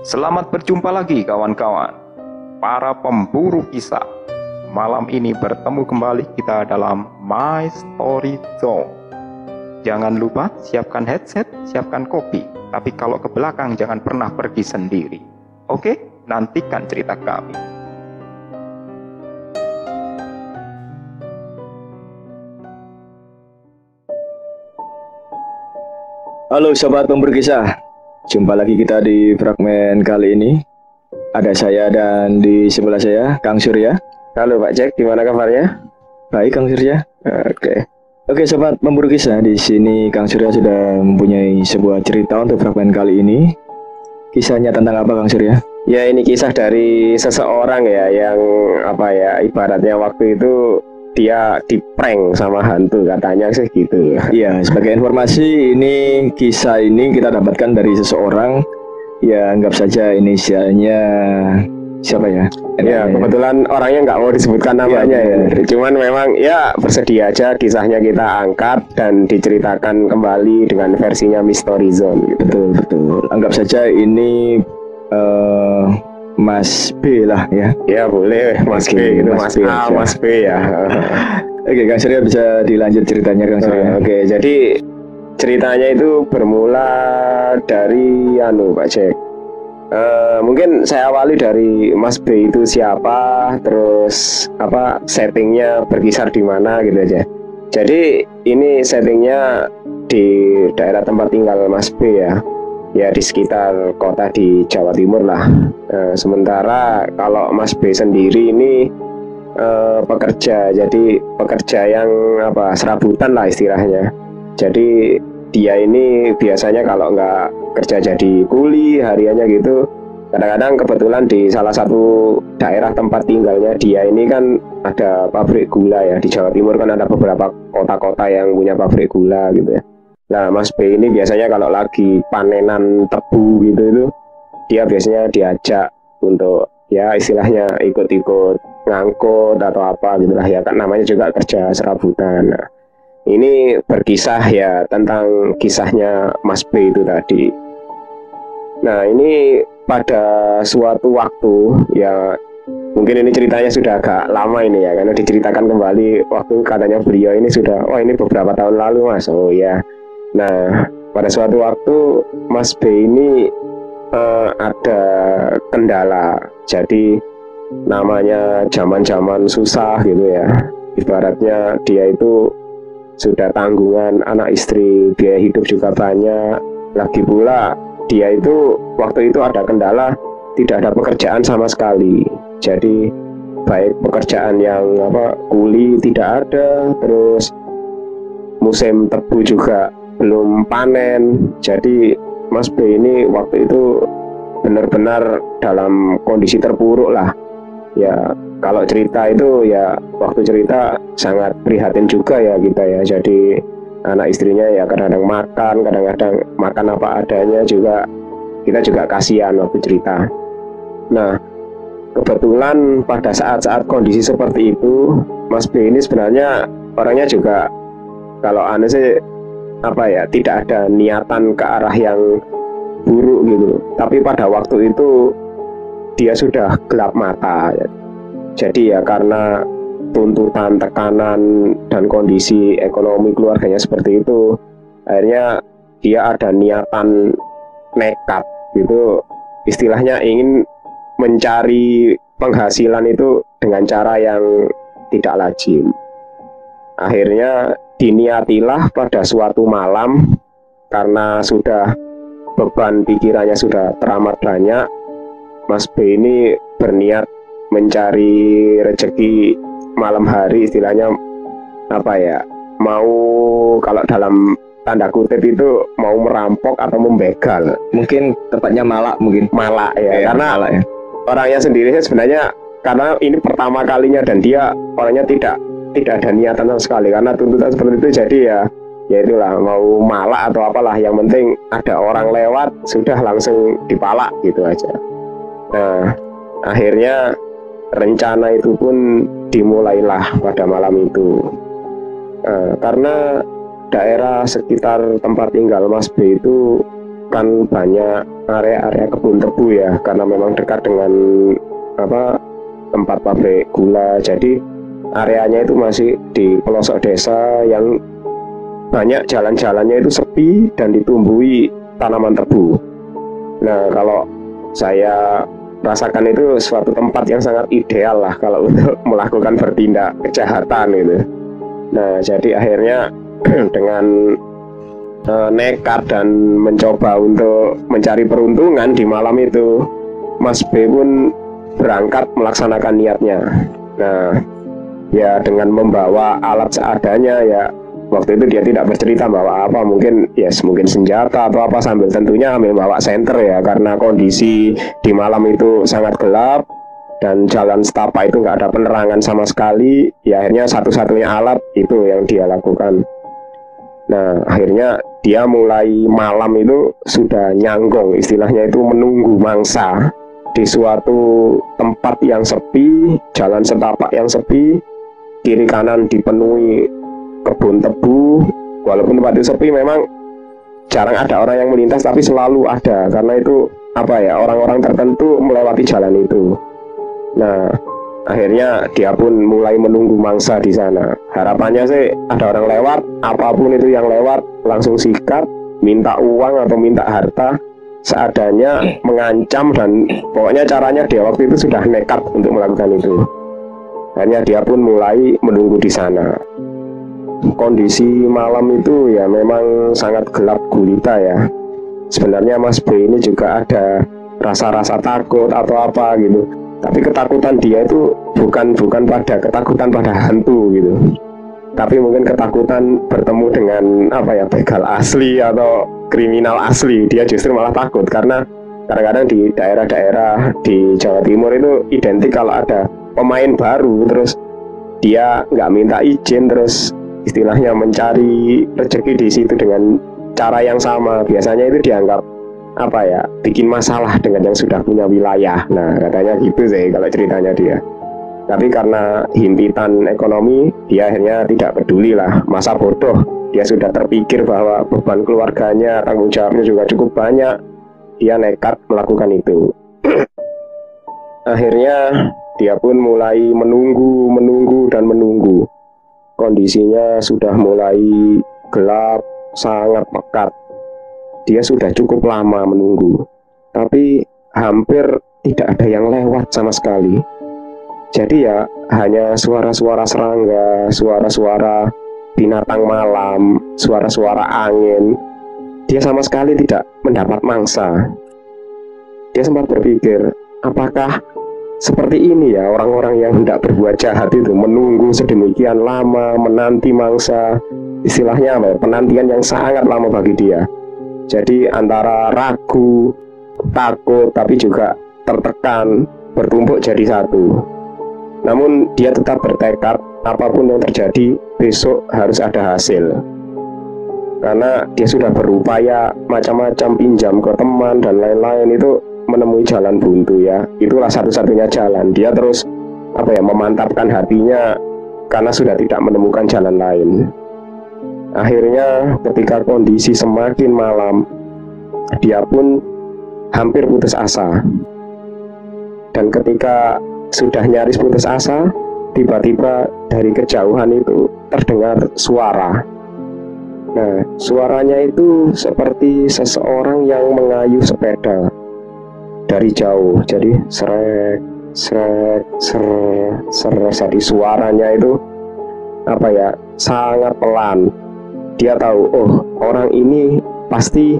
Selamat berjumpa lagi kawan-kawan, para pemburu kisah. Malam ini bertemu kembali kita dalam My Story Zone. Jangan lupa siapkan headset, siapkan kopi. Tapi kalau ke belakang jangan pernah pergi sendiri. Oke, nantikan cerita kami. Halo sobat pemburu kisah, jumpa lagi kita di fragmen kali ini. Ada saya dan di sebelah saya Kang Surya. Halo Pak Jack, gimana kabarnya? Baik Kang Surya. Oke. Oke sobat pemburu kisah, di sini Kang Surya sudah mempunyai sebuah cerita untuk fragmen kali ini. Kisahnya tentang apa Kang Surya? Ya ini kisah dari seseorang ya yang apa ya ibaratnya waktu itu dia diprank sama hantu katanya sih gitu. Iya, sebagai informasi ini kisah ini kita dapatkan dari seseorang ya anggap saja inisialnya siapa ya? Ya kebetulan orangnya nggak mau disebutkan namanya Iya, ya. Cuman memang ya bersedia aja kisahnya kita angkat dan diceritakan kembali dengan versinya Mystery Zone. Gitu. Betul betul. Anggap saja ini eh, Mas B lah ya. Ya boleh Mas Oke, B gitu Mas Mas, B A, aja. Mas B ya. Oke Kang Surya bisa dilanjut ceritanya Kang Surya. Eh, Oke, jadi ceritanya itu bermula dari anu Pak Jack. Eh, mungkin saya awali dari Mas B itu siapa, terus apa settingnya berkisar di mana gitu aja. Jadi ini settingnya di daerah tempat tinggal Mas B ya, ya di sekitar kota di Jawa Timur lah. Eh, sementara kalau Mas B sendiri ini eh, pekerja jadi pekerja yang apa serabutan lah istilahnya. Jadi dia ini biasanya kalau nggak kerja jadi kuli hariannya gitu kadang-kadang kebetulan di salah satu daerah tempat tinggalnya dia ini kan ada pabrik gula ya. Di Jawa Timur kan ada beberapa kota-kota yang punya pabrik gula gitu ya nah Mas B ini biasanya kalau lagi panenan tebu gitu itu dia biasanya diajak untuk ya istilahnya ikut-ikut ngangkut atau apa gitu lah ya kan namanya juga kerja serabutan. Nah, ini berkisah ya tentang kisahnya Mas B itu tadi. Nah ini pada suatu waktu ya mungkin ini ceritanya sudah agak lama ini ya karena diceritakan kembali waktu katanya beliau ini sudah oh ini beberapa tahun lalu mas. Oh ya nah pada suatu waktu Mas B ini eh, ada kendala. Jadi namanya zaman-zaman susah gitu ya. Ibaratnya dia itu sudah tanggungan anak istri biaya hidup juga banyak. Lagi pula dia itu waktu itu ada kendala tidak ada pekerjaan sama sekali. Jadi baik pekerjaan yang apa kuli tidak ada terus musim tebu juga belum panen. Jadi Mas B ini waktu itu benar-benar dalam kondisi terpuruk lah. Ya kalau cerita itu ya waktu cerita sangat prihatin juga ya kita ya. Jadi anak istrinya ya kadang-kadang makan kadang-kadang makan apa adanya juga kita juga kasihan waktu cerita. Nah kebetulan pada saat-saat kondisi seperti itu Mas B ini sebenarnya orangnya juga kalau aneh sih apa ya tidak ada niatan ke arah yang buruk gitu. Tapi pada waktu itu dia sudah gelap mata. Jadi ya karena tuntutan tekanan dan kondisi ekonomi keluarganya seperti itu akhirnya dia ada niatan nekat gitu. Istilahnya ingin mencari penghasilan itu dengan cara yang tidak lazim akhirnya diniatilah pada suatu malam karena sudah beban pikirannya sudah teramat banyak Mas B ini berniat mencari rezeki malam hari istilahnya apa ya mau kalau dalam tanda kutip itu mau merampok atau membegal Mungkin tepatnya malak mungkin. malak ya Iya, karena malak ya. orangnya sendiri sebenarnya karena ini pertama kalinya dan dia orangnya tidak tidak ada niatan sama sekali karena tuntutan seperti itu jadi ya ya itulah mau malak atau apalah yang penting ada orang lewat sudah langsung dipalak gitu aja. Nah akhirnya rencana itu pun dimulailah pada malam itu. Nah, karena daerah sekitar tempat tinggal Mas B itu kan banyak area-area kebun tebu ya karena memang dekat dengan apa tempat pabrik gula. Jadi areanya itu masih di pelosok desa yang banyak jalan-jalannya itu sepi dan ditumbuhi tanaman tebu. Nah, kalau saya rasakan itu suatu tempat yang sangat ideal lah kalau untuk melakukan bertindak kejahatan gitu. Nah, jadi akhirnya dengan uh, nekat dan mencoba untuk mencari peruntungan di malam itu, Mas B pun berangkat melaksanakan niatnya. Nah, ya dengan membawa alat seadanya ya. Waktu itu dia tidak bercerita bahwa apa mungkin ya yes, mungkin senjata atau apa sambil tentunya ambil bawa senter ya. Karena kondisi di malam itu sangat gelap dan jalan setapak itu nggak ada penerangan sama sekali. Ya akhirnya satu-satunya alat itu yang dia lakukan. Nah akhirnya dia mulai malam itu sudah nyanggong istilahnya itu menunggu mangsa di suatu tempat yang sepi jalan setapak yang sepi kiri kanan dipenuhi kebun tebu. Walaupun tempat itu sepi memang jarang ada orang yang melintas tapi selalu ada. Karena itu apa ya orang-orang tertentu melewati jalan itu. Nah akhirnya dia pun mulai menunggu mangsa di sana. Harapannya sih ada orang lewat apa pun itu yang lewat langsung sikat minta uang atau minta harta. Seadanya mengancam dan pokoknya caranya dia waktu itu sudah nekat untuk melakukan itu akhirnya dia pun mulai menunggu di sana kondisi malam itu ya memang sangat gelap gulita ya. Sebenarnya Mas B ini juga ada rasa-rasa takut atau apa gitu. Tapi ketakutan dia itu bukan bukan pada ketakutan pada hantu gitu. Tapi mungkin ketakutan bertemu dengan apa ya begal asli atau kriminal asli. Dia justru malah takut karena kadang-kadang di daerah-daerah di Jawa Timur itu identik kalau ada pemain baru terus dia nggak minta izin terus istilahnya mencari rezeki di situ dengan cara yang sama. Biasanya itu dianggap apa ya bikin masalah dengan yang sudah punya wilayah. Nah katanya gitu sih kalau ceritanya dia. Tapi karena himpitan ekonomi dia akhirnya tidak peduli lah. Masa bodoh. Dia sudah terpikir bahwa beban keluarganya tanggung jawabnya juga cukup banyak. Dia nekat melakukan itu. Akhirnya dia pun mulai menunggu menunggu dan menunggu kondisinya sudah mulai gelap, sangat pekat. Dia sudah cukup lama menunggu, tapi hampir tidak ada yang lewat sama sekali. Jadi ya hanya suara-suara serangga, suara-suara binatang malam, suara-suara angin. Dia sama sekali tidak mendapat mangsa. Dia sempat berpikir, apakah seperti ini ya orang-orang yang hendak berbuat jahat itu menunggu sedemikian lama menanti mangsa istilahnya apa ya penantian yang sangat lama bagi dia. Jadi antara ragu takut tapi juga tertekan bertumpuk jadi satu. Namun dia tetap bertekad apa pun yang terjadi besok harus ada hasil. Karena dia sudah berupaya macam-macam pinjam ke teman dan lain-lain itu menemui jalan buntu ya. Itulah satu-satunya jalan. Dia terus apa ya memantapkan hatinya karena sudah tidak menemukan jalan lain. Akhirnya ketika kondisi semakin malam dia pun hampir putus asa. Dan ketika sudah nyaris putus asa tiba-tiba dari kejauhan itu terdengar suara. Nah, suaranya itu seperti seseorang yang mengayuh sepeda dari jauh. Jadi srek srek ser ser. Jadi suaranya itu apa ya sangat pelan. Dia tahu oh orang ini pasti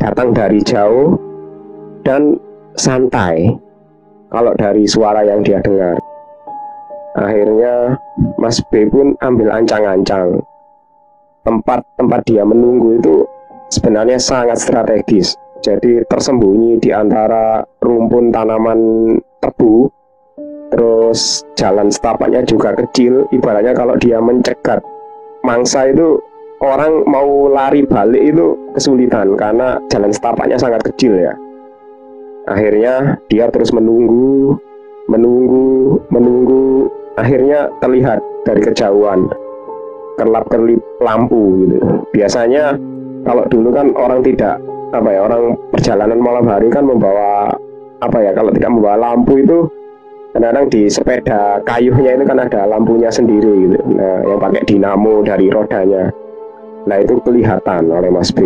datang dari jauh dan santai kalau dari suara yang dia dengar. Akhirnya Mas B pun ambil ancang-ancang. Tempat tempat dia menunggu itu sebenarnya sangat strategis jadi tersembunyi di antara rumpun tanaman tebu. Terus jalan setapaknya juga kecil. Ibaratnya kalau dia mencegat mangsa itu orang mau lari balik itu kesulitan karena jalan setapaknya sangat kecil ya. Akhirnya dia terus menunggu menunggu menunggu. Akhirnya terlihat dari kejauhan kerlap kerlip lampu gitu. Biasanya kalau dulu kan orang tidak apa ya orang perjalanan malam hari kan membawa apa ya kalau tidak membawa lampu itu kadang-kadang di sepeda kayunya itu kan ada lampunya sendiri gitu. Nah yang pakai dinamo dari rodanya. Nah itu kelihatan oleh Mas B.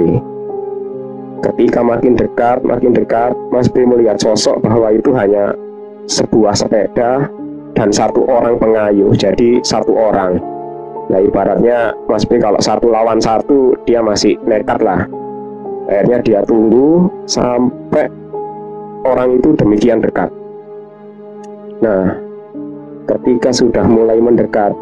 Ketika makin dekat makin dekat Mas B melihat sosok bahwa itu hanya sebuah sepeda dan satu orang pengayuh jadi satu orang. Nah ibaratnya Mas B kalau satu lawan satu dia masih nekat lah akhirnya dia tunggu sampai orang itu demikian dekat. Nah ketika sudah mulai mendekat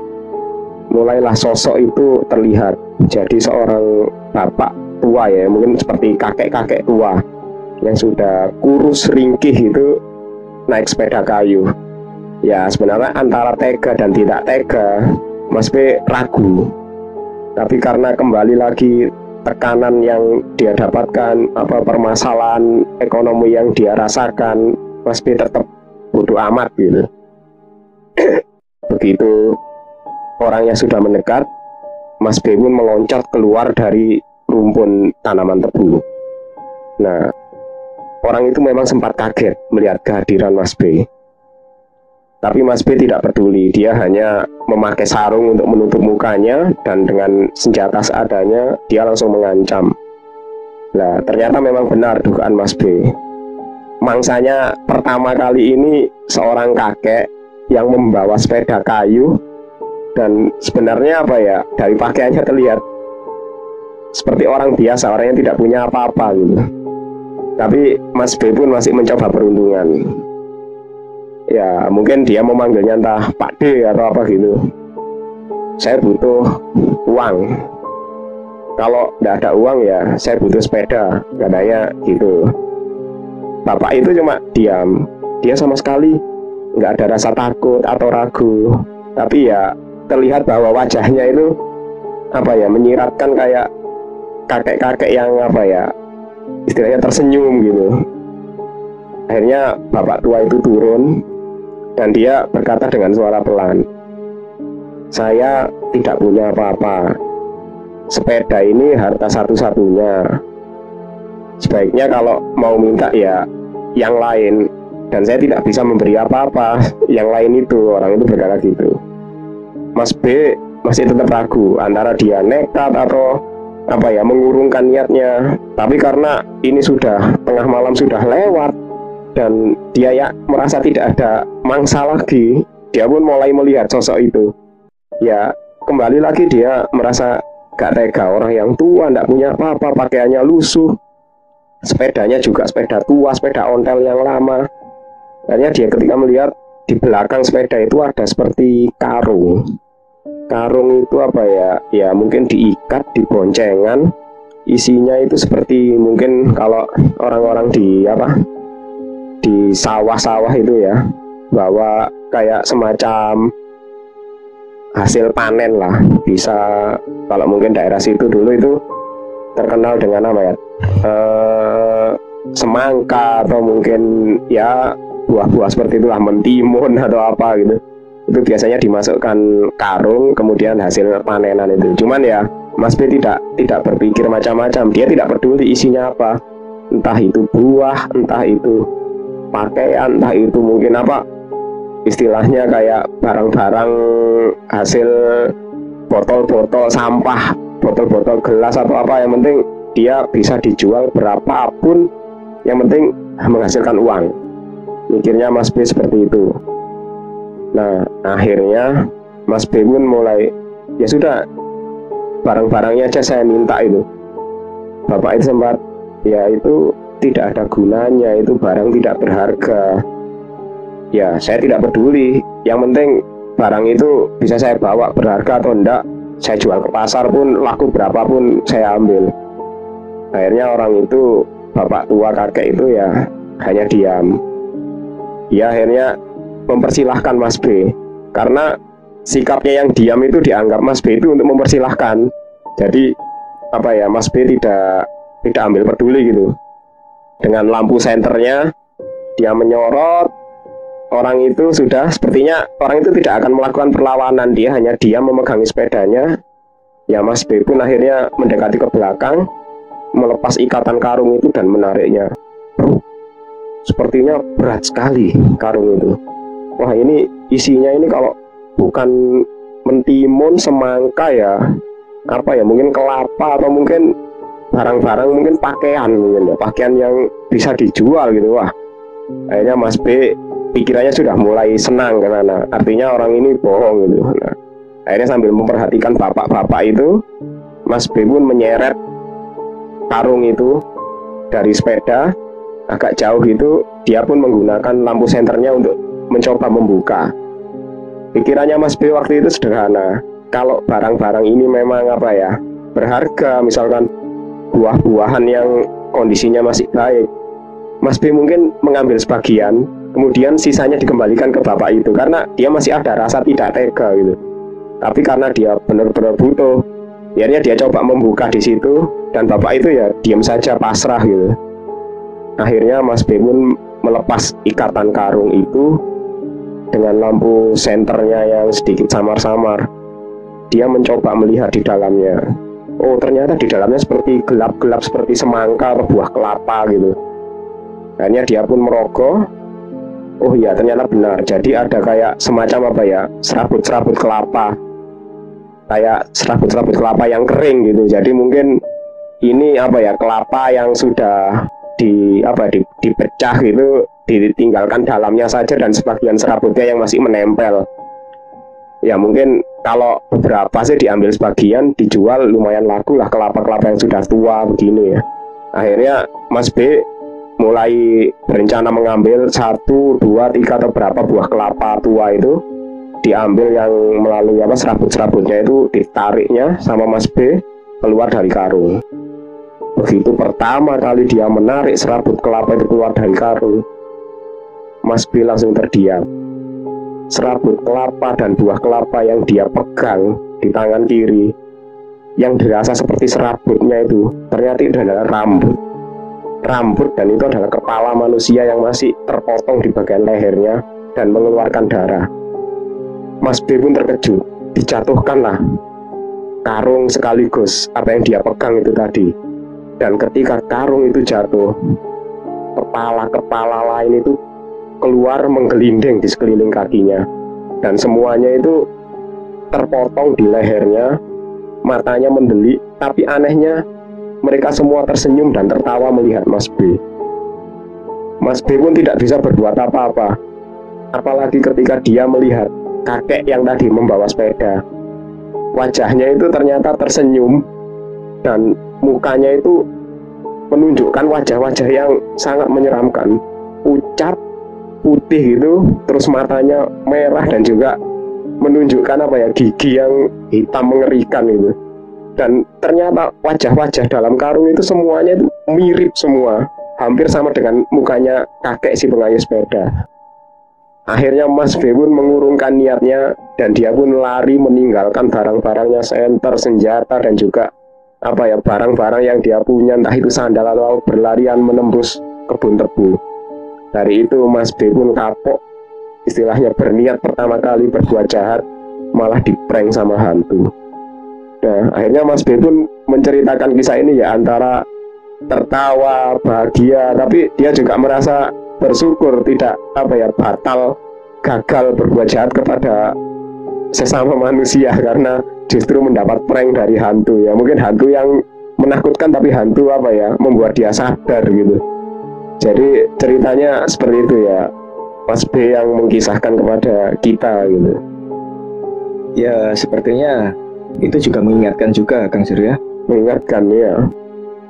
mulailah sosok itu terlihat jadi seorang bapak tua ya mungkin seperti kakek-kakek tua yang sudah kurus ringkih itu naik sepeda kayu. Ya sebenarnya antara tega dan tidak tega Mas B ragu. Tapi karena kembali lagi tekanan yang dia dapatkan, apa permasalahan ekonomi yang dia rasakan, Mas B tetap bodoh amat gitu. Begitu orangnya sudah mendekat, Mas B pun meloncat keluar dari rumpun tanaman tebu. Nah, orang itu memang sempat kaget melihat kehadiran Mas B. Tapi Mas B tidak peduli, dia hanya memakai sarung untuk menutup mukanya dan dengan senjata seadanya dia langsung mengancam. Nah, ternyata memang benar dugaan Mas B. Mangsanya pertama kali ini seorang kakek yang membawa sepeda kayu dan sebenarnya apa ya dari pakaiannya terlihat seperti orang biasa orang yang tidak punya apa-apa gitu tapi Mas B pun masih mencoba peruntungan ya mungkin dia memanggilnya entah Pak D atau apa gitu. Saya butuh uang. Kalau tidak ada uang ya saya butuh sepeda katanya gitu. Bapak itu cuma diam. Dia sama sekali nggak ada rasa takut atau ragu. Tapi ya terlihat bahwa wajahnya itu apa ya menyiratkan kayak kakek-kakek yang apa ya istilahnya tersenyum gitu. Akhirnya bapak tua itu turun dan dia berkata dengan suara pelan, "Saya tidak punya apa-apa. Sepeda ini harta satu-satunya. Sebaiknya kalau mau minta ya yang lain dan saya tidak bisa memberi apa-apa. Yang lain itu orang itu berkata gitu. Mas B masih tetap ragu antara dia nekat atau apa ya mengurungkan niatnya. Tapi karena ini sudah tengah malam sudah lewat, dan dia ya merasa tidak ada mangsa lagi. Dia pun mulai melihat sosok itu. Ya kembali lagi dia merasa gak tega. Orang yang tua tidak punya apa-apa pakaiannya lusuh. Sepedanya juga sepeda tua sepeda ontel yang lama. Akhirnya dia ketika melihat di belakang sepeda itu ada seperti karung. Karung itu apa ya? Ya mungkin diikat di boncengan isinya itu seperti mungkin kalau orang-orang di apa di sawah-sawah itu ya bahwa kayak semacam hasil panen lah. Bisa kalau mungkin daerah situ dulu itu terkenal dengan apa ya? E, semangka atau mungkin ya buah-buah seperti itulah mentimun atau apa gitu. Itu biasanya dimasukkan karung kemudian hasil panenan itu. Cuman ya Mas B tidak tidak berpikir macam-macam. Dia tidak peduli isinya apa. Entah itu buah entah itu pakaian entah itu mungkin apa istilahnya kayak barang-barang hasil botol-botol sampah botol-botol gelas atau apa yang penting dia bisa dijual berapapun yang penting menghasilkan uang. Mikirnya Mas B seperti itu. Nah akhirnya Mas B pun mulai ya sudah barang-barangnya aja saya minta itu. Bapak itu sempat ya itu tidak ada gunanya itu barang tidak berharga. Ya saya tidak peduli. Yang penting barang itu bisa saya bawa berharga atau enggak saya jual ke pasar pun laku berapapun saya ambil. Akhirnya orang itu bapak tua kakek itu ya hanya diam. Ya akhirnya mempersilahkan Mas B. Karena sikapnya yang diam itu dianggap Mas B itu untuk mempersilahkan. Jadi apa ya Mas B tidak tidak ambil peduli gitu dengan lampu senternya dia menyorot orang itu sudah sepertinya orang itu tidak akan melakukan perlawanan dia hanya dia memegangi sepedanya ya Mas B pun akhirnya mendekati ke belakang melepas ikatan karung itu dan menariknya. Sepertinya berat sekali karung itu. Wah ini isinya ini kalau bukan mentimun semangka ya apa ya mungkin kelapa atau mungkin barang-barang mungkin pakaian mungkin ya. Pakaian yang bisa dijual gitu wah. Akhirnya Mas B pikirannya sudah mulai senang karena artinya orang ini bohong gitu. Nah, akhirnya sambil memperhatikan bapak-bapak itu Mas B pun menyeret karung itu dari sepeda agak jauh itu dia pun menggunakan lampu senternya untuk mencoba membuka. Pikirannya Mas B waktu itu sederhana. Kalau barang-barang ini memang apa ya berharga misalkan buah-buahan yang kondisinya masih baik. Mas B mungkin mengambil sebagian kemudian sisanya dikembalikan ke bapak itu karena dia masih ada rasa tidak tega gitu. Tapi karena dia benar-benar butuh akhirnya dia coba membuka di situ dan bapak itu ya diam saja pasrah gitu. Akhirnya Mas B pun melepas ikatan karung itu dengan lampu senternya yang sedikit samar-samar. Dia mencoba melihat di dalamnya. Oh, ternyata di dalamnya seperti gelap-gelap seperti semangka atau buah kelapa gitu. Akhirnya dia pun merogoh. Oh iya, ternyata benar. Jadi ada kayak semacam apa ya? Serabut-serabut kelapa. Kayak serabut-serabut kelapa yang kering gitu. Jadi mungkin ini apa ya? Kelapa yang sudah di apa di, dipecah gitu ditinggalkan dalamnya saja dan sebagian serabutnya yang masih menempel ya mungkin kalau beberapa sih diambil sebagian dijual lumayan laku lah kelapa-kelapa yang sudah tua begini ya. Akhirnya Mas B mulai berencana mengambil satu dua tiga atau berapa buah kelapa tua itu diambil yang melalui apa serabut-serabutnya itu ditariknya sama Mas B keluar dari karung. Begitu pertama kali dia menarik serabut kelapa itu keluar dari karung Mas B langsung terdiam serabut kelapa dan buah kelapa yang dia pegang di tangan kiri yang dirasa seperti serabutnya itu ternyata itu adalah rambut. Rambut dan itu adalah kepala manusia yang masih terpotong di bagian lehernya dan mengeluarkan darah. Mas B pun terkejut dijatuhkanlah. Karung sekaligus apa yang dia pegang itu tadi. Dan ketika karung itu jatuh kepala-kepala lain itu keluar menggelinding di sekeliling kakinya. Dan semuanya itu terpotong di lehernya matanya mendelik tapi anehnya mereka semua tersenyum dan tertawa melihat Mas B. Mas B pun tidak bisa berbuat apa-apa apalagi ketika dia melihat kakek yang tadi membawa sepeda. Wajahnya itu ternyata tersenyum dan mukanya itu menunjukkan wajah-wajah yang sangat menyeramkan. Pucat putih gitu terus matanya merah dan juga menunjukkan apa ya gigi yang hitam mengerikan itu dan ternyata wajah-wajah dalam karung itu semuanya itu mirip semua. Hampir sama dengan mukanya kakek si pengayuh sepeda. Akhirnya Mas B mengurungkan niatnya dan dia pun lari meninggalkan barang-barangnya senter senjata dan juga apa ya barang-barang yang dia punya entah itu sandal atau berlarian menembus kebun tebu Hari itu Mas B pun kapok, istilahnya berniat pertama kali berbuat jahat, malah diprank sama hantu. Nah, akhirnya Mas B pun menceritakan kisah ini ya antara tertawa, bahagia, tapi dia juga merasa bersyukur tidak apa ya batal gagal berbuat jahat kepada sesama manusia karena justru mendapat prank dari hantu ya. Mungkin hantu yang menakutkan tapi hantu apa ya membuat dia sadar gitu jadi ceritanya seperti itu ya. Mas B yang mengisahkan kepada kita gitu. Ya sepertinya itu juga mengingatkan juga Kang Surya. Mengingatkan ya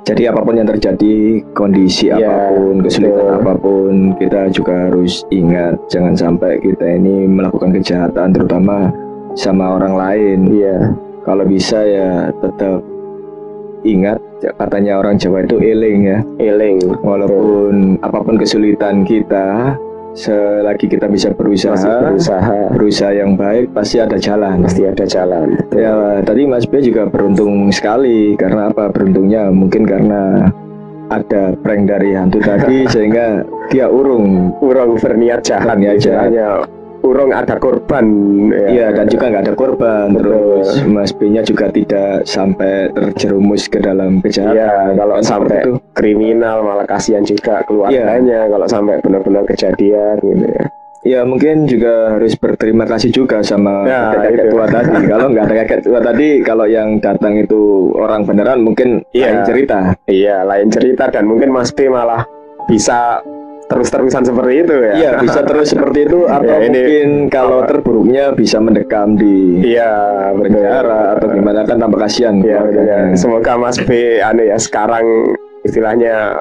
jadi apa pun yang terjadi kondisi ya, apa pun kesulitan betul. apa pun kita juga harus ingat jangan sampai kita ini melakukan kejahatan terutama sama orang lain. Iya. Kalau bisa ya tetap ingat katanya orang Jawa itu eling ya. Eling. Walaupun apa pun kesulitan kita selagi kita bisa berusaha berusaha. berusaha yang baik pasti ada jalan. Pasti ada jalan ya tadi Mas B juga beruntung sekali. Karena apa? Beruntungnya mungkin karena ada prank dari hantu tadi sehingga dia urung. Urung berniat jahat ya. jahat urung ada korban ya. Iya dan juga nggak ada korban Betul. terus Mas B-nya juga tidak sampai terjerumus ke dalam kejahatan. Iya kalau sampai itu. kriminal malah kasihan juga keluarganya ya. kalau sampai benar-benar kejadian gitu ya. Ya mungkin juga harus berterima kasih juga sama ya, kakek tua tadi. kalau nggak ada kakek tua tadi, kalau yang datang itu orang beneran mungkin ya. lain cerita. Iya lain cerita dan mungkin Mas B malah bisa terus-terusan seperti itu ya. Iya, bisa terus seperti itu atau ya, ini, mungkin kalau terburuknya bisa mendekam di Iya, penjara atau gimana kan tambah kasihan. Iya, ya. Semoga Mas B anu ya sekarang istilahnya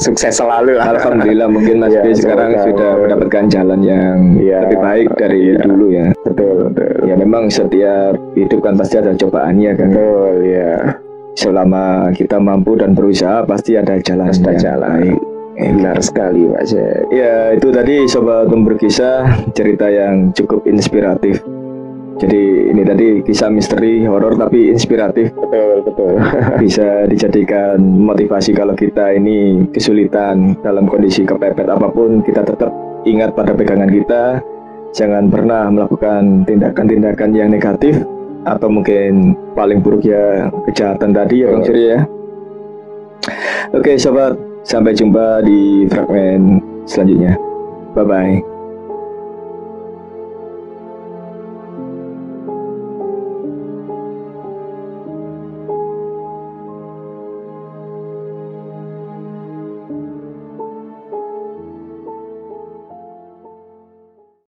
sukses selalu lah. Alhamdulillah mungkin Mas ya, B sekarang semoga, sudah mendapatkan jalan yang ya, lebih baik dari ya, dulu ya. Betul, betul. Ya memang setiap hidup kan pasti ada cobaannya kan. Betul, ya. Selama kita mampu dan berusaha pasti ada jalan ada jalan. Baik. Benar sekali Pak Cek. Ya itu tadi Sobat Umur Kisah cerita yang cukup inspiratif. Jadi ini tadi kisah misteri horor tapi inspiratif. Betul betul. Bisa dijadikan motivasi kalau kita ini kesulitan dalam kondisi kepepet apa pun kita tetap ingat pada pegangan kita. Jangan pernah melakukan tindakan-tindakan yang negatif atau mungkin paling buruk ya kejahatan tadi ya Bang Siri ya. Oke sobat Sampai jumpa di fragmen selanjutnya. Bye bye.